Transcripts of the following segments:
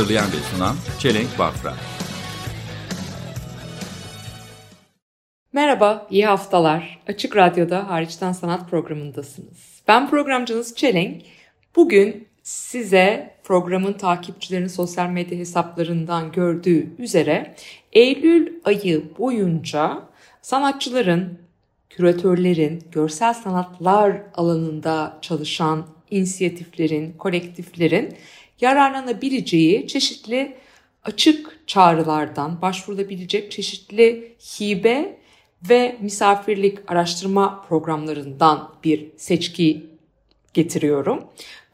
Hazırlayan ve sunan Çelenk Bafra. Merhaba, iyi haftalar. Açık Radyo'da Hariçten Sanat programındasınız. Ben programcınız Çelenk. Bugün size programın takipçilerinin sosyal medya hesaplarından gördüğü üzere Eylül ayı boyunca sanatçıların, küratörlerin, görsel sanatlar alanında çalışan inisiyatiflerin, kolektiflerin yararlanabileceği çeşitli açık çağrılardan başvurulabilecek çeşitli hibe ve misafirlik araştırma programlarından bir seçki getiriyorum.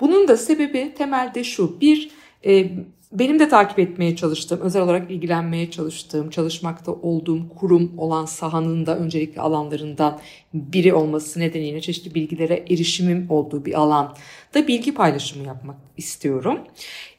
Bunun da sebebi temelde şu. Bir, e, benim de takip etmeye çalıştığım, özel olarak ilgilenmeye çalıştığım, çalışmakta olduğum kurum olan sahanın da öncelikli alanlarından biri olması nedeniyle çeşitli bilgilere erişimim olduğu bir alan da bilgi paylaşımı yapmak istiyorum.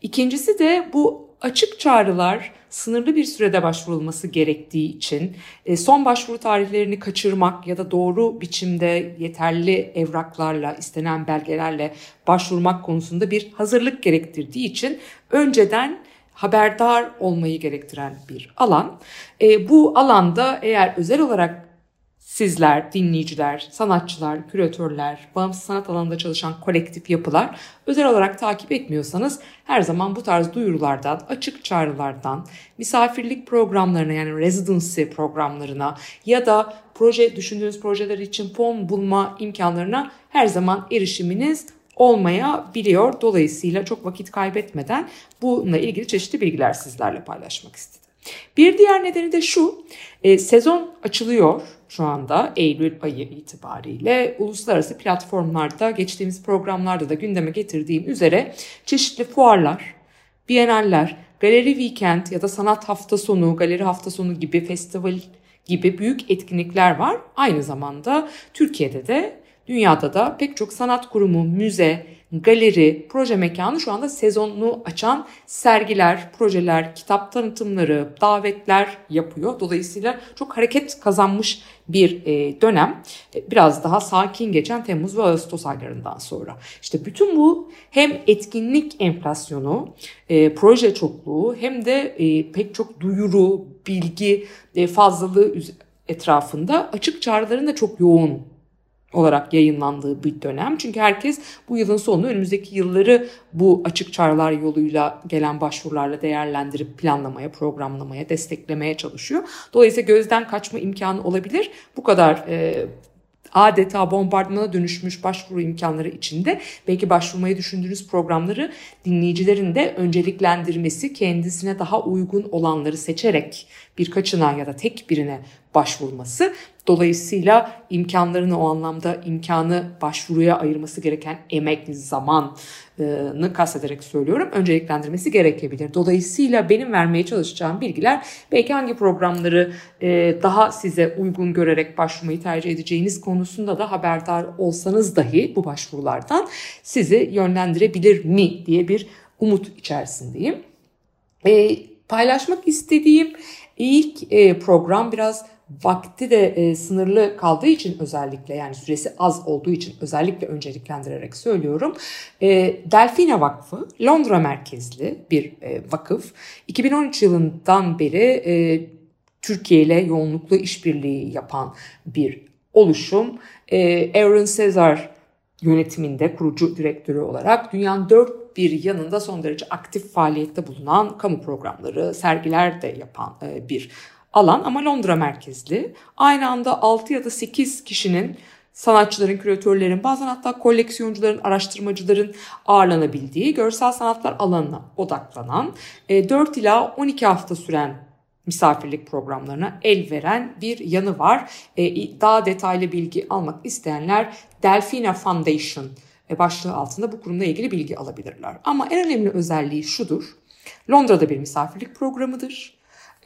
İkincisi de bu açık çağrılar sınırlı bir sürede başvurulması gerektiği için e, son başvuru tarihlerini kaçırmak ya da doğru biçimde yeterli evraklarla, istenen belgelerle başvurmak konusunda bir hazırlık gerektirdiği için önceden haberdar olmayı gerektiren bir alan. E, bu alanda eğer özel olarak sizler, dinleyiciler, sanatçılar, küratörler, bağımsız sanat alanında çalışan kolektif yapılar özel olarak takip etmiyorsanız her zaman bu tarz duyurulardan, açık çağrılardan, misafirlik programlarına yani residency programlarına ya da proje düşündüğünüz projeler için fon bulma imkanlarına her zaman erişiminiz olmayabiliyor. Dolayısıyla çok vakit kaybetmeden bununla ilgili çeşitli bilgiler sizlerle paylaşmak istedim. Bir diğer nedeni de şu, e, sezon açılıyor şu anda Eylül ayı itibariyle uluslararası platformlarda geçtiğimiz programlarda da gündeme getirdiğim üzere çeşitli fuarlar, bienaller, galeri weekend ya da sanat hafta sonu, galeri hafta sonu gibi festival gibi büyük etkinlikler var. Aynı zamanda Türkiye'de de dünyada da pek çok sanat kurumu, müze, galeri, proje mekanı şu anda sezonunu açan sergiler, projeler, kitap tanıtımları, davetler yapıyor. Dolayısıyla çok hareket kazanmış bir e, dönem. E, biraz daha sakin geçen Temmuz ve Ağustos aylarından sonra. İşte bütün bu hem etkinlik enflasyonu, e, proje çokluğu hem de pek çok duyuru, bilgi fazlalığı etrafında açık çağrıların da çok yoğun olarak yayınlandığı bir dönem. Çünkü herkes bu yılın sonunu önümüzdeki yılları bu açık çağrılar yoluyla gelen başvurularla değerlendirip planlamaya, programlamaya, desteklemeye çalışıyor. Dolayısıyla gözden kaçma imkanı olabilir. Bu kadar e, adeta bombardımana dönüşmüş başvuru imkanları içinde belki başvurmayı düşündüğünüz programları dinleyicilerin de önceliklendirmesi, kendisine daha uygun olanları seçerek birkaçına ya da tek birine başvurması Dolayısıyla imkanlarını o anlamda imkanı başvuruya ayırması gereken emek, zamanı kastederek söylüyorum. Önceliklendirmesi gerekebilir. Dolayısıyla benim vermeye çalışacağım bilgiler belki hangi programları e, daha size uygun görerek başvurmayı tercih edeceğiniz konusunda da haberdar olsanız dahi bu başvurulardan sizi yönlendirebilir mi diye bir umut içerisindeyim. E, paylaşmak istediğim ilk e, program biraz vakti de e, sınırlı kaldığı için özellikle yani süresi az olduğu için özellikle önceliklendirerek söylüyorum. E, Delfina Vakfı Londra merkezli bir e, vakıf. 2013 yılından beri e, Türkiye ile yoğunluklu işbirliği yapan bir oluşum. E, Aaron Cesar yönetiminde kurucu direktörü olarak dünyanın dört bir yanında son derece aktif faaliyette bulunan kamu programları, sergiler de yapan e, bir alan ama Londra merkezli. Aynı anda 6 ya da 8 kişinin sanatçıların, küratörlerin, bazen hatta koleksiyoncuların, araştırmacıların ağırlanabildiği görsel sanatlar alanına odaklanan 4 e, ila 12 hafta süren misafirlik programlarına el veren bir yanı var. E, daha detaylı bilgi almak isteyenler Delfina Foundation başlığı altında bu kurumla ilgili bilgi alabilirler. Ama en önemli özelliği şudur. Londra'da bir misafirlik programıdır.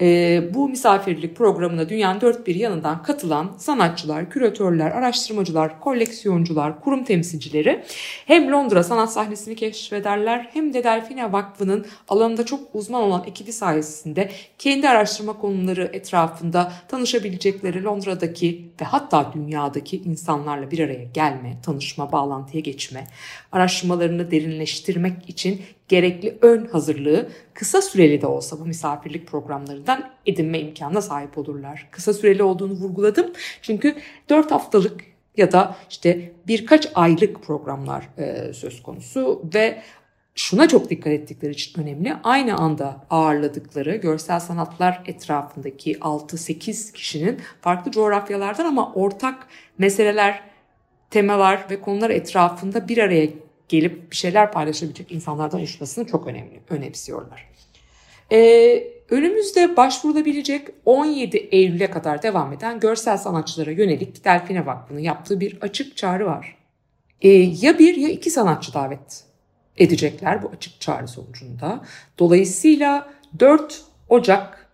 Ee, bu misafirlik programına dünyanın dört bir yanından katılan sanatçılar, küratörler, araştırmacılar, koleksiyoncular, kurum temsilcileri hem Londra sanat sahnesini keşfederler hem de Delfina Vakfı'nın alanında çok uzman olan ekibi sayesinde kendi araştırma konuları etrafında tanışabilecekleri Londra'daki ve hatta dünyadaki insanlarla bir araya gelme, tanışma, bağlantıya geçme, araştırmalarını derinleştirmek için gerekli ön hazırlığı kısa süreli de olsa bu misafirlik programlarından edinme imkanına sahip olurlar. Kısa süreli olduğunu vurguladım çünkü 4 haftalık ya da işte birkaç aylık programlar e, söz konusu ve şuna çok dikkat ettikleri için önemli. Aynı anda ağırladıkları görsel sanatlar etrafındaki 6-8 kişinin farklı coğrafyalardan ama ortak meseleler, temalar ve konular etrafında bir araya gelip bir şeyler paylaşabilecek insanlardan oluşmasını çok önemli, önemsiyorlar. Ee, önümüzde başvurulabilecek 17 Eylül'e kadar devam eden görsel sanatçılara yönelik Delfine Vakfı'nın yaptığı bir açık çağrı var. Ee, ya bir ya iki sanatçı davet edecekler bu açık çağrı sonucunda. Dolayısıyla 4 Ocak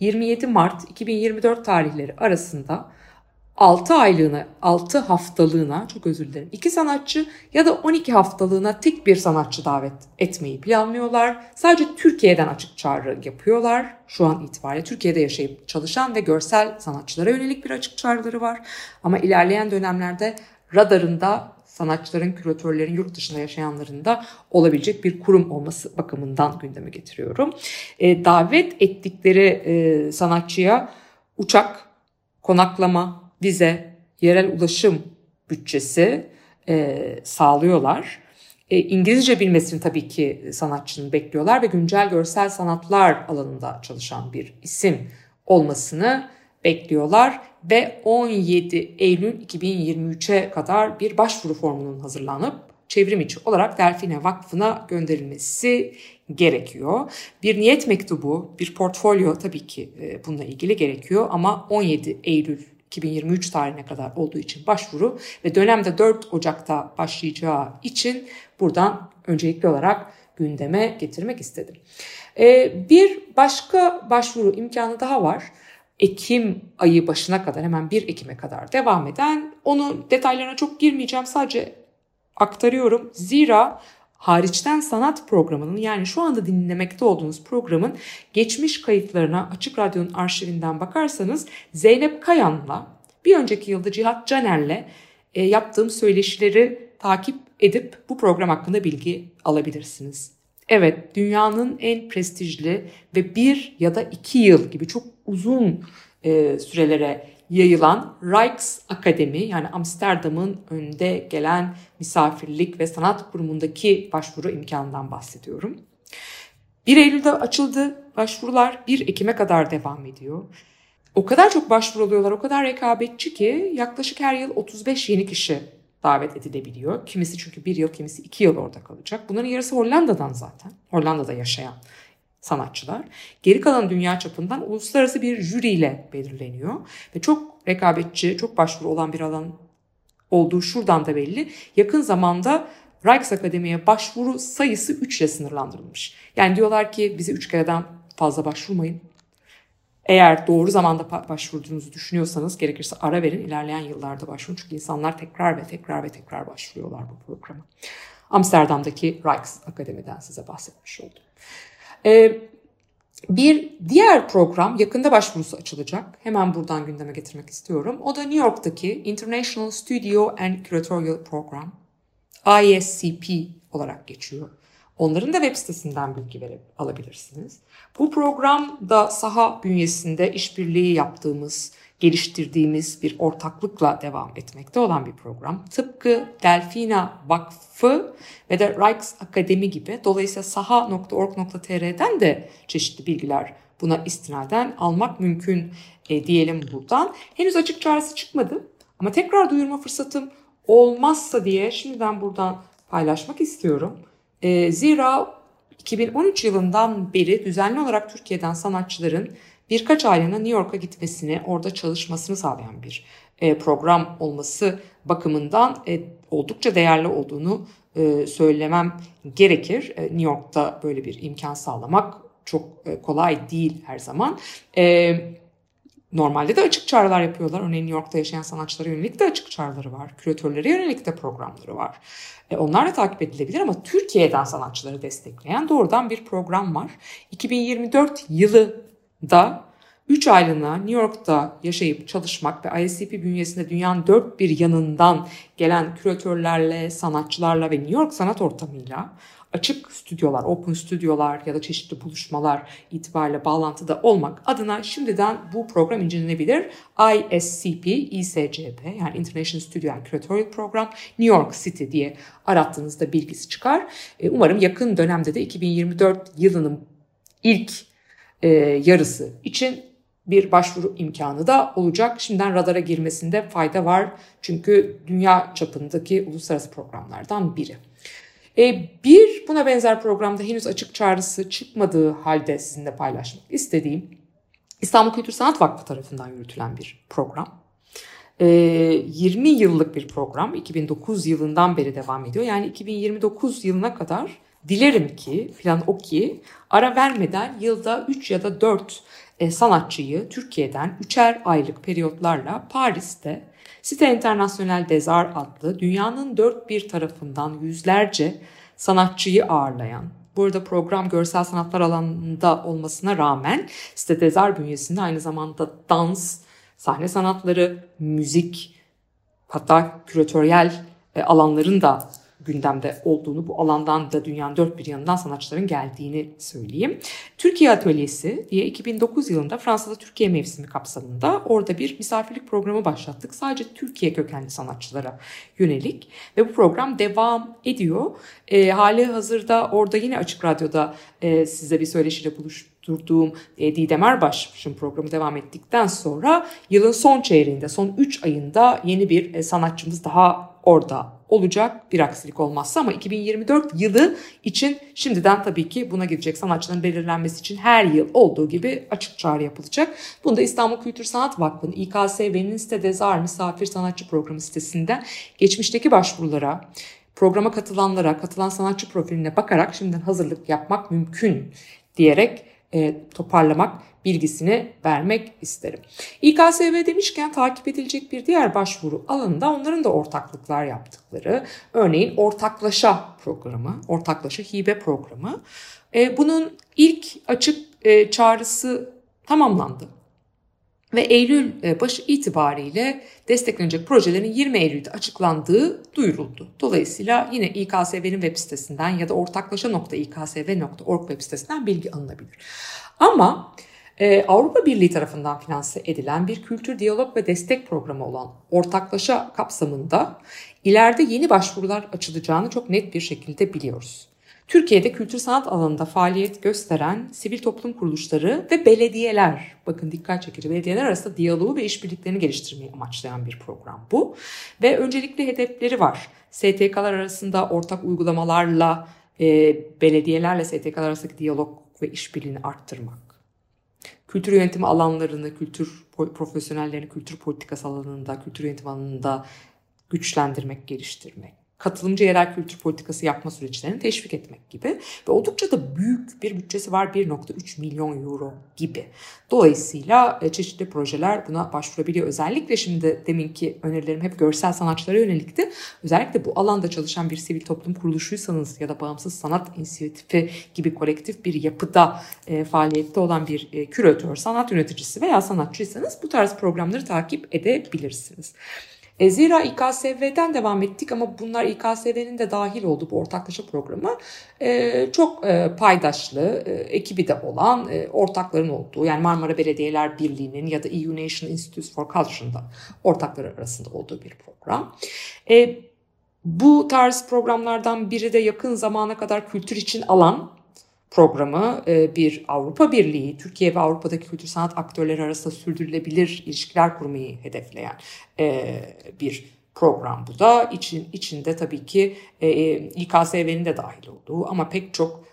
27 Mart 2024 tarihleri arasında 6 aylığına, 6 haftalığına çok özür dilerim 2 sanatçı ya da 12 haftalığına tek bir sanatçı davet etmeyi planlıyorlar. Sadece Türkiye'den açık çağrı yapıyorlar. Şu an itibariyle Türkiye'de yaşayıp çalışan ve görsel sanatçılara yönelik bir açık çağrıları var. Ama ilerleyen dönemlerde radarında sanatçıların, küratörlerin, yurt dışında yaşayanların da olabilecek bir kurum olması bakımından gündeme getiriyorum. E, davet ettikleri e, sanatçıya uçak, konaklama, vize, yerel ulaşım bütçesi e, sağlıyorlar. E, İngilizce bilmesini tabii ki sanatçının bekliyorlar ve güncel görsel sanatlar alanında çalışan bir isim olmasını bekliyorlar ve 17 Eylül 2023'e kadar bir başvuru formunun hazırlanıp çevrim içi olarak Delfine Vakfı'na gönderilmesi gerekiyor. Bir niyet mektubu, bir portfolyo tabii ki e, bununla ilgili gerekiyor ama 17 Eylül 2023 tarihine kadar olduğu için başvuru ve dönemde 4 Ocak'ta başlayacağı için buradan öncelikli olarak gündeme getirmek istedim. E, bir başka başvuru imkanı daha var. Ekim ayı başına kadar hemen 1 Ekim'e kadar devam eden onun detaylarına çok girmeyeceğim sadece aktarıyorum. Zira hariçten sanat programının yani şu anda dinlemekte olduğunuz programın geçmiş kayıtlarına Açık Radyo'nun arşivinden bakarsanız Zeynep Kayan'la bir önceki yılda Cihat Caner'le e, yaptığım söyleşileri takip edip bu program hakkında bilgi alabilirsiniz. Evet, dünyanın en prestijli ve bir ya da iki yıl gibi çok uzun e, sürelere yayılan Rijksakademi yani Amsterdam'ın önde gelen misafirlik ve sanat kurumundaki başvuru imkanından bahsediyorum. 1 Eylül'de açıldı başvurular 1 Ekim'e kadar devam ediyor. O kadar çok başvuru oluyorlar, o kadar rekabetçi ki yaklaşık her yıl 35 yeni kişi davet edilebiliyor. Kimisi çünkü bir yıl, kimisi iki yıl orada kalacak. Bunların yarısı Hollanda'dan zaten. Hollanda'da yaşayan sanatçılar. Geri kalan dünya çapından uluslararası bir jüriyle belirleniyor. Ve çok rekabetçi, çok başvuru olan bir alan olduğu şuradan da belli. Yakın zamanda Rijksakademi'ye başvuru sayısı 3 ile sınırlandırılmış. Yani diyorlar ki bize 3 kereden fazla başvurmayın. Eğer doğru zamanda başvurduğunuzu düşünüyorsanız gerekirse ara verin ilerleyen yıllarda başvurun. Çünkü insanlar tekrar ve tekrar ve tekrar başvuruyorlar bu programa. Amsterdam'daki Rijksakademi'den size bahsetmiş oldum. Ee, bir diğer program yakında başvurusu açılacak. Hemen buradan gündeme getirmek istiyorum. O da New York'taki International Studio and Curatorial Program. ISCP olarak geçiyor. Onların da web sitesinden bilgi verip alabilirsiniz. Bu program da saha bünyesinde işbirliği yaptığımız, geliştirdiğimiz bir ortaklıkla devam etmekte olan bir program. Tıpkı Delfina Vakfı ve de Rijks Akademi gibi dolayısıyla saha.org.tr'den de çeşitli bilgiler buna istinaden almak mümkün e, diyelim buradan. Henüz açık çağrısı çıkmadı ama tekrar duyurma fırsatım olmazsa diye şimdiden buradan paylaşmak istiyorum. E, zira 2013 yılından beri düzenli olarak Türkiye'den sanatçıların birkaç aylığına New York'a gitmesini, orada çalışmasını sağlayan bir e, program olması bakımından e, oldukça değerli olduğunu e, söylemem gerekir. New York'ta böyle bir imkan sağlamak çok kolay değil her zaman. Normalde de açık çağrılar yapıyorlar. Örneğin New York'ta yaşayan sanatçılara yönelik de açık çağrıları var. Küratörlere yönelik de programları var. E, onlar da takip edilebilir ama Türkiye'den sanatçıları destekleyen doğrudan bir program var. 2024 yılında 3 aylığına New York'ta yaşayıp çalışmak ve ISCP bünyesinde dünyanın dört bir yanından gelen küratörlerle, sanatçılarla ve New York sanat ortamıyla açık stüdyolar, open stüdyolar ya da çeşitli buluşmalar itibariyle bağlantıda olmak adına şimdiden bu program incelenebilir. ISCP, ISCP yani International Studio and Curatorial Program New York City diye arattığınızda bilgisi çıkar. E, umarım yakın dönemde de 2024 yılının ilk e, yarısı için bir başvuru imkanı da olacak. Şimdiden radara girmesinde fayda var. Çünkü dünya çapındaki uluslararası programlardan biri. E, bir buna benzer programda henüz açık çağrısı çıkmadığı halde sizinle paylaşmak istediğim İstanbul Kültür Sanat Vakfı tarafından yürütülen bir program. E, 20 yıllık bir program. 2009 yılından beri devam ediyor. Yani 2029 yılına kadar dilerim ki plan o ki ara vermeden yılda 3 ya da 4 e, sanatçıyı Türkiye'den üçer aylık periyotlarla Paris'te Site International des Arts adlı dünyanın dört bir tarafından yüzlerce sanatçıyı ağırlayan, burada program görsel sanatlar alanında olmasına rağmen Site des Arts bünyesinde aynı zamanda dans, sahne sanatları, müzik, hatta küratöryel e, alanların da gündemde olduğunu, bu alandan da dünyanın dört bir yanından sanatçıların geldiğini söyleyeyim. Türkiye Atölyesi diye 2009 yılında Fransa'da Türkiye mevsimi kapsamında orada bir misafirlik programı başlattık. Sadece Türkiye kökenli sanatçılara yönelik ve bu program devam ediyor. E, hali hazırda orada yine Açık Radyo'da e, size bir söyleşiyle buluştuk durduğum e, Didem Erbaş'ın programı devam ettikten sonra yılın son çeyreğinde, son 3 ayında yeni bir e, sanatçımız daha orada olacak bir aksilik olmazsa ama 2024 yılı için şimdiden tabii ki buna gidecek sanatçıların belirlenmesi için her yıl olduğu gibi açık çağrı yapılacak. Bunu da İstanbul Kültür Sanat Vakfı'nın İKSV'nin site Dezar Misafir Sanatçı Programı sitesinden geçmişteki başvurulara, programa katılanlara, katılan sanatçı profiline bakarak şimdiden hazırlık yapmak mümkün diyerek e, toparlamak bilgisini vermek isterim. İKSV demişken takip edilecek bir diğer başvuru alanında onların da ortaklıklar yaptıkları, örneğin ortaklaşa programı, ortaklaşa hibe programı. E, bunun ilk açık e, çağrısı tamamlandı. Ve Eylül e, başı itibariyle desteklenecek projelerin 20 Eylül'de açıklandığı duyuruldu. Dolayısıyla yine İKSV'nin web sitesinden ya da ortaklaşa.iksv.org web sitesinden bilgi alınabilir. Ama ee, Avrupa Birliği tarafından finanse edilen bir kültür diyalog ve destek programı olan ortaklaşa kapsamında ileride yeni başvurular açılacağını çok net bir şekilde biliyoruz. Türkiye'de kültür sanat alanında faaliyet gösteren sivil toplum kuruluşları ve belediyeler, bakın dikkat çekici belediyeler arasında diyaloğu ve işbirliklerini geliştirmeyi amaçlayan bir program bu. Ve öncelikli hedefleri var. STK'lar arasında ortak uygulamalarla, e, belediyelerle STK'lar arasındaki diyalog ve işbirliğini arttırmak kültür yönetimi alanlarını, kültür profesyonellerini kültür politikası alanında, kültür yönetimi alanında güçlendirmek, geliştirmek katılımcı yerel kültür politikası yapma süreçlerini teşvik etmek gibi ve oldukça da büyük bir bütçesi var 1.3 milyon euro gibi. Dolayısıyla e, çeşitli projeler buna başvurabiliyor. Özellikle şimdi deminki önerilerim hep görsel sanatçılara yönelikti. Özellikle bu alanda çalışan bir sivil toplum kuruluşuysanız ya da bağımsız sanat inisiyatifi gibi kolektif bir yapıda e, faaliyette olan bir e, küratör, sanat yöneticisi veya sanatçıysanız bu tarz programları takip edebilirsiniz. E, zira İKSV'den devam ettik ama bunlar İKSV'nin de dahil olduğu bu ortaklaşa programı e, çok e, paydaşlı, e, ekibi de olan e, ortakların olduğu yani Marmara Belediyeler Birliği'nin ya da EU National Institutes for Culture'ın da ortakları arasında olduğu bir program. E, bu tarz programlardan biri de yakın zamana kadar kültür için alan programı e, bir Avrupa Birliği, Türkiye ve Avrupa'daki kültür sanat aktörleri arasında sürdürülebilir ilişkiler kurmayı hedefleyen e, bir program bu da. İçin, içinde tabii ki e, İKSV'nin de dahil olduğu ama pek çok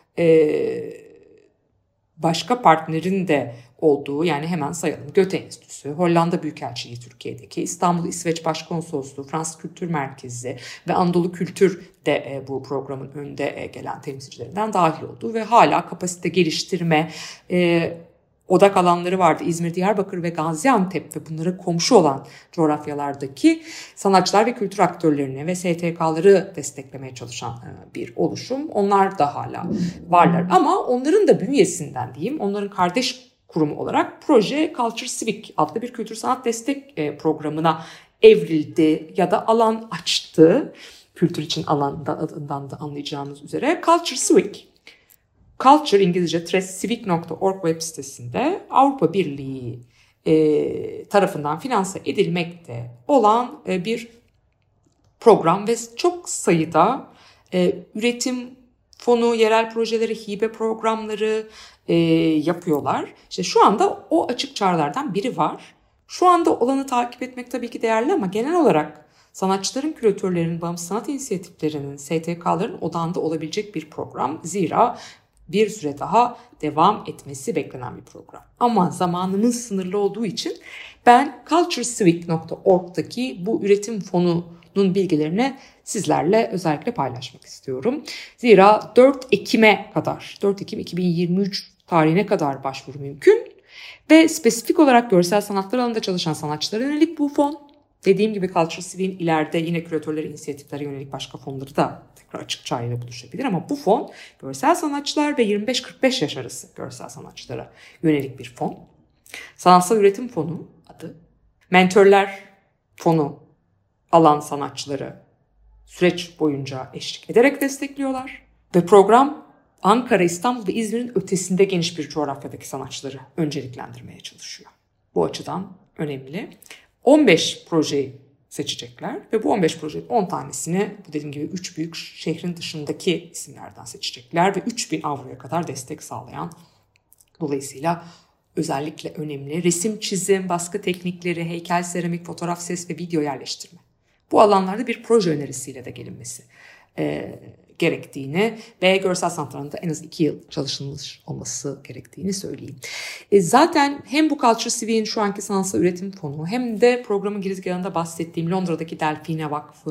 başka partnerin de olduğu yani hemen sayalım. Göte Enstitüsü, Hollanda Büyükelçiliği Türkiye'deki, İstanbul İsveç Başkonsolosluğu, Fransız Kültür Merkezi ve Anadolu Kültür de e, bu programın önde e, gelen temsilcilerinden dahil oldu ve hala kapasite geliştirme, e, odak alanları vardı. İzmir, Diyarbakır ve Gaziantep ve bunlara komşu olan coğrafyalardaki sanatçılar ve kültür aktörlerini ve STK'ları desteklemeye çalışan bir oluşum. Onlar da hala varlar ama onların da bünyesinden diyeyim, onların kardeş kurumu olarak proje Culture Civic adlı bir kültür sanat destek e, programına evrildi ya da alan açtı. Kültür için alandan adından da anlayacağınız üzere. Culture Civic Culture İngilizce civic.org web sitesinde Avrupa Birliği e, tarafından finanse edilmekte olan e, bir program ve çok sayıda üretim fonu, yerel projeleri, hibe programları e, yapıyorlar. İşte şu anda o açık çağrılardan biri var. Şu anda olanı takip etmek tabii ki değerli ama genel olarak sanatçıların, küratörlerin, bağımsız sanat inisiyatiflerinin, STK'ların odağında olabilecek bir program. Zira bir süre daha devam etmesi beklenen bir program. Ama zamanımız sınırlı olduğu için ben culturecivic.org'daki bu üretim fonunun bilgilerini sizlerle özellikle paylaşmak istiyorum. Zira 4 Ekim'e kadar, 4 Ekim 2023 tarihine kadar başvuru mümkün. Ve spesifik olarak görsel sanatlar alanında çalışan sanatçılara yönelik bu fon. Dediğim gibi Culture Civic'in ileride yine küratörler inisiyatiflere yönelik başka fonları da tekrar açık çağrıyla buluşabilir. Ama bu fon görsel sanatçılar ve 25-45 yaş arası görsel sanatçılara yönelik bir fon. Sanatsal Üretim Fonu adı. Mentörler Fonu alan sanatçıları süreç boyunca eşlik ederek destekliyorlar. Ve program Ankara, İstanbul ve İzmir'in ötesinde geniş bir coğrafyadaki sanatçıları önceliklendirmeye çalışıyor. Bu açıdan önemli. 15 projeyi seçecekler ve bu 15 projenin 10 tanesini bu dediğim gibi 3 büyük şehrin dışındaki isimlerden seçecekler ve 3000 avroya kadar destek sağlayan dolayısıyla özellikle önemli resim, çizim, baskı teknikleri, heykel, seramik, fotoğraf, ses ve video yerleştirme. Bu alanlarda bir proje önerisiyle de gelinmesi e, gerektiğini ve görsel sanatlarında en az iki yıl çalışılmış olması gerektiğini söyleyeyim. E, zaten hem bu Culture Civic'in şu anki sanatsal üretim fonu hem de programın girizgahında bahsettiğim Londra'daki Delfine Vakfı,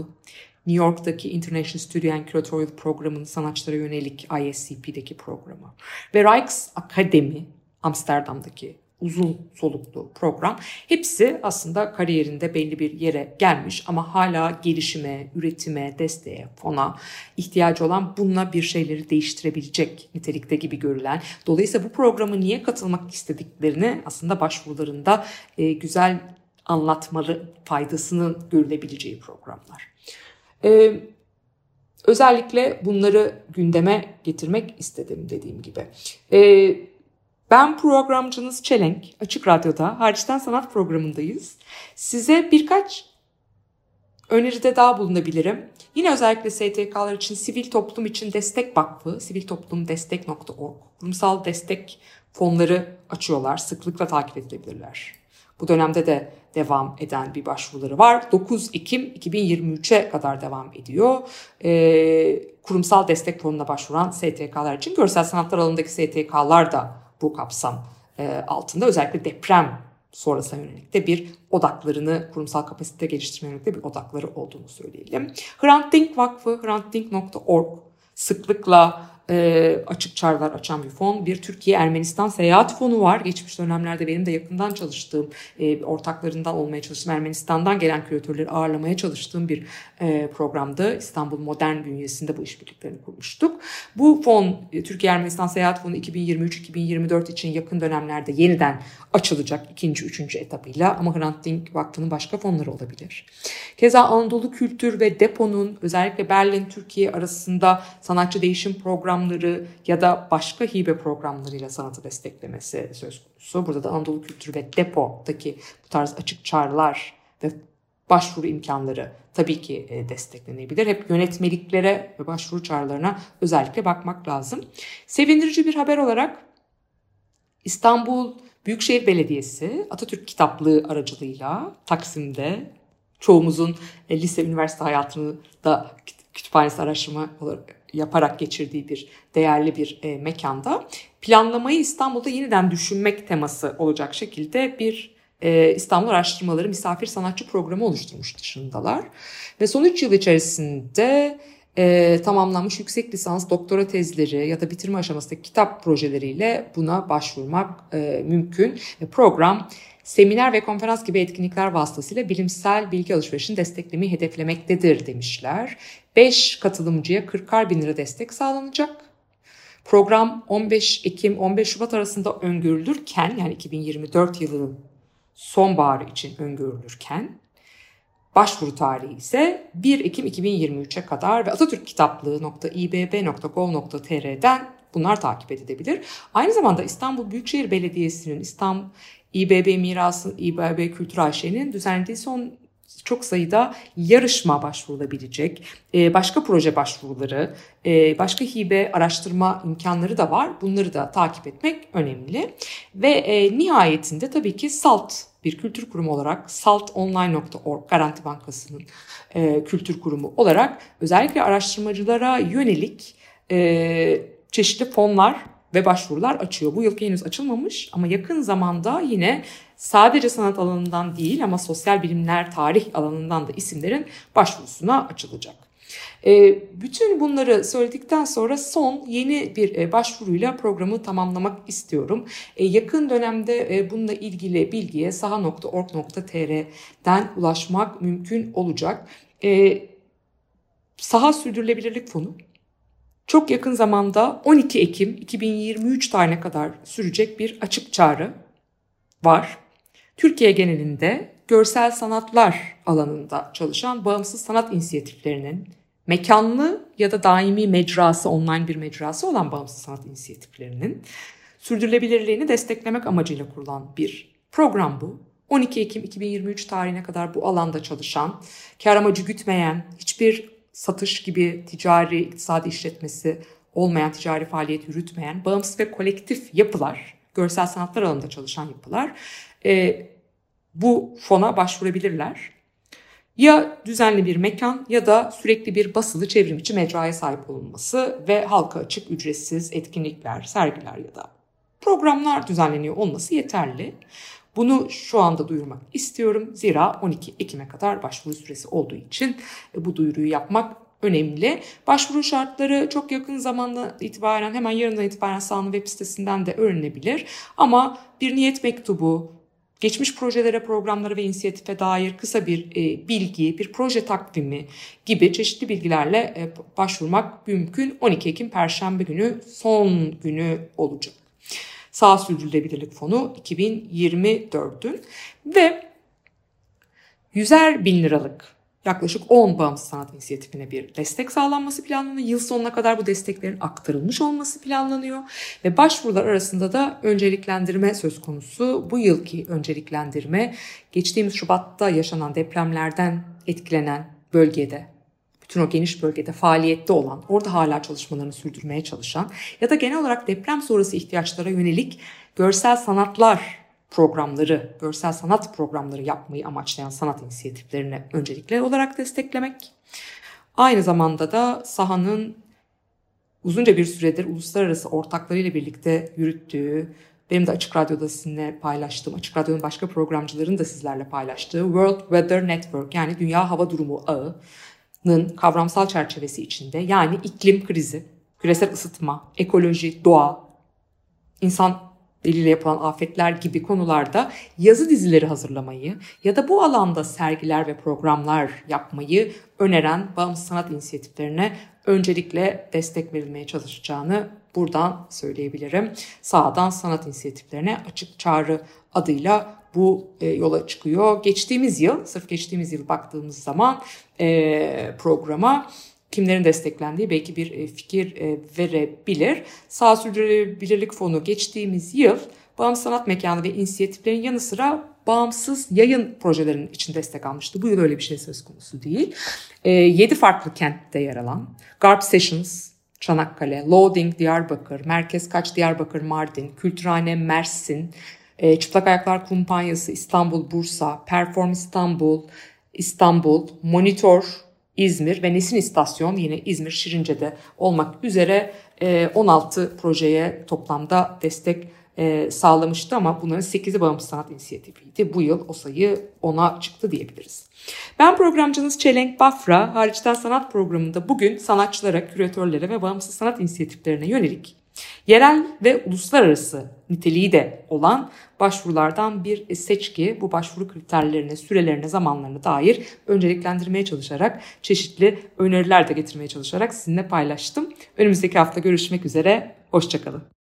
New York'taki International Studio and Curatorial Programı'nın sanatçılara yönelik ISCP'deki programı ve Rijks Akademi Amsterdam'daki uzun soluklu program. Hepsi aslında kariyerinde belli bir yere gelmiş ama hala gelişime, üretime, desteğe, fona ihtiyacı olan bununla bir şeyleri değiştirebilecek nitelikte gibi görülen. Dolayısıyla bu programı niye katılmak istediklerini aslında başvurularında e, güzel anlatmalı faydasının görülebileceği programlar. E, özellikle bunları gündeme getirmek istedim dediğim gibi. E, ben programcınız Çelenk. Açık Radyo'da Hariçten Sanat programındayız. Size birkaç öneride daha bulunabilirim. Yine özellikle STK'lar için Sivil Toplum için Destek Vakfı, siviltoplumdestek.org, kurumsal destek fonları açıyorlar. Sıklıkla takip edilebilirler. Bu dönemde de devam eden bir başvuruları var. 9 Ekim 2023'e kadar devam ediyor. Ee, kurumsal destek fonuna başvuran STK'lar için görsel sanatlar alanındaki STK'lar da bu kapsam e, altında özellikle deprem sonrasına yönelik de bir odaklarını kurumsal kapasite geliştirme yönelik de bir odakları olduğunu söyleyelim. Hrant Dink Vakfı, hrantdink.org sıklıkla e, açık çağrılar açan bir fon. Bir Türkiye-Ermenistan seyahat fonu var. Geçmiş dönemlerde benim de yakından çalıştığım, e, ortaklarından olmaya çalıştığım, Ermenistan'dan gelen küratörleri ağırlamaya çalıştığım bir e, programdı. İstanbul Modern bünyesinde bu işbirliklerini kurmuştuk. Bu fon, e, Türkiye-Ermenistan seyahat fonu 2023-2024 için yakın dönemlerde yeniden açılacak ikinci, üçüncü etapıyla ama Hrant Dink Vakfı'nın başka fonları olabilir. Keza Anadolu Kültür ve Depo'nun özellikle Berlin, Türkiye arasında sanatçı değişim programları ya da başka hibe programlarıyla sanatı desteklemesi söz konusu. Burada da Anadolu Kültür ve Depo'daki bu tarz açık çağrılar ve başvuru imkanları tabii ki e, desteklenebilir. Hep yönetmeliklere ve başvuru çağrılarına özellikle bakmak lazım. Sevindirici bir haber olarak İstanbul Büyükşehir Belediyesi Atatürk Kitaplığı aracılığıyla Taksim'de çoğumuzun e, lise, üniversite hayatını da kütüphanesi araştırma olarak yaparak geçirdiği bir değerli bir e, mekanda planlamayı İstanbul'da yeniden düşünmek teması olacak şekilde bir e, İstanbul Araştırmaları Misafir Sanatçı Programı oluşturmuş dışındalar. Ve son 3 yıl içerisinde e, tamamlanmış yüksek lisans, doktora tezleri ya da bitirme aşamasındaki kitap projeleriyle buna başvurmak e, mümkün. E, program seminer ve konferans gibi etkinlikler vasıtasıyla bilimsel bilgi alışverişini desteklemeyi hedeflemektedir demişler. 5 katılımcıya 40'ar bin lira destek sağlanacak. Program 15 Ekim 15 Şubat arasında öngörülürken yani 2024 yılının sonbaharı için öngörülürken başvuru tarihi ise 1 Ekim 2023'e kadar ve atatürkkitaplığı.ibb.gov.tr'den bunlar takip edilebilir. Aynı zamanda İstanbul Büyükşehir Belediyesi'nin İstanbul İBB Mirası, İBB Kültür AŞ'nin düzenlediği son çok sayıda yarışma başvurulabilecek, e, başka proje başvuruları, e, başka hibe araştırma imkanları da var. Bunları da takip etmek önemli. Ve e, nihayetinde tabii ki SALT bir kültür kurumu olarak saltonline.org Garanti Bankası'nın kültür kurumu olarak özellikle araştırmacılara yönelik çeşitli fonlar ve başvurular açıyor. Bu yıl henüz açılmamış ama yakın zamanda yine sadece sanat alanından değil ama sosyal bilimler, tarih alanından da isimlerin başvurusuna açılacak. E, bütün bunları söyledikten sonra son yeni bir e, başvuruyla programı tamamlamak istiyorum. E, yakın dönemde bununla ilgili bilgiye saha.org.tr'den ulaşmak mümkün olacak. Saha Sürdürülebilirlik Fonu çok yakın zamanda 12 Ekim 2023 tarihine kadar sürecek bir açık çağrı var. Türkiye genelinde görsel sanatlar alanında çalışan bağımsız sanat inisiyatiflerinin mekanlı ya da daimi mecrası, online bir mecrası olan bağımsız sanat inisiyatiflerinin sürdürülebilirliğini desteklemek amacıyla kurulan bir program bu. 12 Ekim 2023 tarihine kadar bu alanda çalışan, kar amacı gütmeyen, hiçbir satış gibi ticari, iktisadi işletmesi olmayan, ticari faaliyet yürütmeyen, bağımsız ve kolektif yapılar, görsel sanatlar alanında çalışan yapılar e, bu fona başvurabilirler. Ya düzenli bir mekan ya da sürekli bir basılı çevrimiçi mecraya sahip olunması ve halka açık ücretsiz etkinlikler, sergiler ya da programlar düzenleniyor olması yeterli. Bunu şu anda duyurmak istiyorum. Zira 12 Ekim'e kadar başvuru süresi olduğu için e, bu duyuruyu yapmak önemli. Başvuru şartları çok yakın zamanda itibaren hemen yarından itibaren sahanın web sitesinden de öğrenebilir. Ama bir niyet mektubu, geçmiş projelere, programlara ve inisiyatife dair kısa bir e, bilgi, bir proje takvimi gibi çeşitli bilgilerle e, başvurmak mümkün. 12 Ekim Perşembe günü son günü olacak. Sağ Sürdürülebilirlik Fonu 2024'ün ve 100'er bin liralık yaklaşık 10 bağımsız sanat inisiyatifine bir destek sağlanması planlanıyor. Yıl sonuna kadar bu desteklerin aktarılmış olması planlanıyor. Ve başvurular arasında da önceliklendirme söz konusu. Bu yılki önceliklendirme geçtiğimiz Şubat'ta yaşanan depremlerden etkilenen bölgede bütün o geniş bölgede faaliyette olan, orada hala çalışmalarını sürdürmeye çalışan ya da genel olarak deprem sonrası ihtiyaçlara yönelik görsel sanatlar programları, görsel sanat programları yapmayı amaçlayan sanat inisiyatiflerini öncelikle olarak desteklemek. Aynı zamanda da sahanın uzunca bir süredir uluslararası ortaklarıyla birlikte yürüttüğü, benim de Açık Radyo'da sizinle paylaştığım, Açık Radyo'nun başka programcıların da sizlerle paylaştığı World Weather Network yani Dünya Hava Durumu Ağı kavramsal çerçevesi içinde yani iklim krizi, küresel ısıtma, ekoloji, doğa, insan eliyle yapılan afetler gibi konularda yazı dizileri hazırlamayı ya da bu alanda sergiler ve programlar yapmayı öneren bağımsız sanat inisiyatiflerine öncelikle destek verilmeye çalışacağını buradan söyleyebilirim. Sağdan sanat inisiyatiflerine açık çağrı adıyla bu e, yola çıkıyor. Geçtiğimiz yıl, sırf geçtiğimiz yıl baktığımız zaman e, programa kimlerin desteklendiği belki bir e, fikir e, verebilir. Sağ Sürdürülebilirlik Fonu geçtiğimiz yıl bağımsız sanat mekanı ve inisiyatiflerin yanı sıra bağımsız yayın projelerinin için destek almıştı. Bu yıl öyle bir şey söz konusu değil. E, 7 farklı kentte yer alan Garp Sessions, Çanakkale, Loading Diyarbakır, Merkez Kaç Diyarbakır Mardin, Kültürhane Mersin, e, Çıplak Ayaklar Kumpanyası İstanbul Bursa, Perform İstanbul, İstanbul, Monitor İzmir ve Nesin İstasyon yine İzmir Şirince'de olmak üzere 16 projeye toplamda destek sağlamıştı ama bunların 8'i bağımsız sanat inisiyatifiydi. Bu yıl o sayı 10'a çıktı diyebiliriz. Ben programcınız Çelenk Bafra, hariçten sanat programında bugün sanatçılara, küratörlere ve bağımsız sanat inisiyatiflerine yönelik yerel ve uluslararası niteliği de olan başvurulardan bir seçki bu başvuru kriterlerine, sürelerine, zamanlarına dair önceliklendirmeye çalışarak çeşitli öneriler de getirmeye çalışarak sizinle paylaştım. Önümüzdeki hafta görüşmek üzere, hoşçakalın.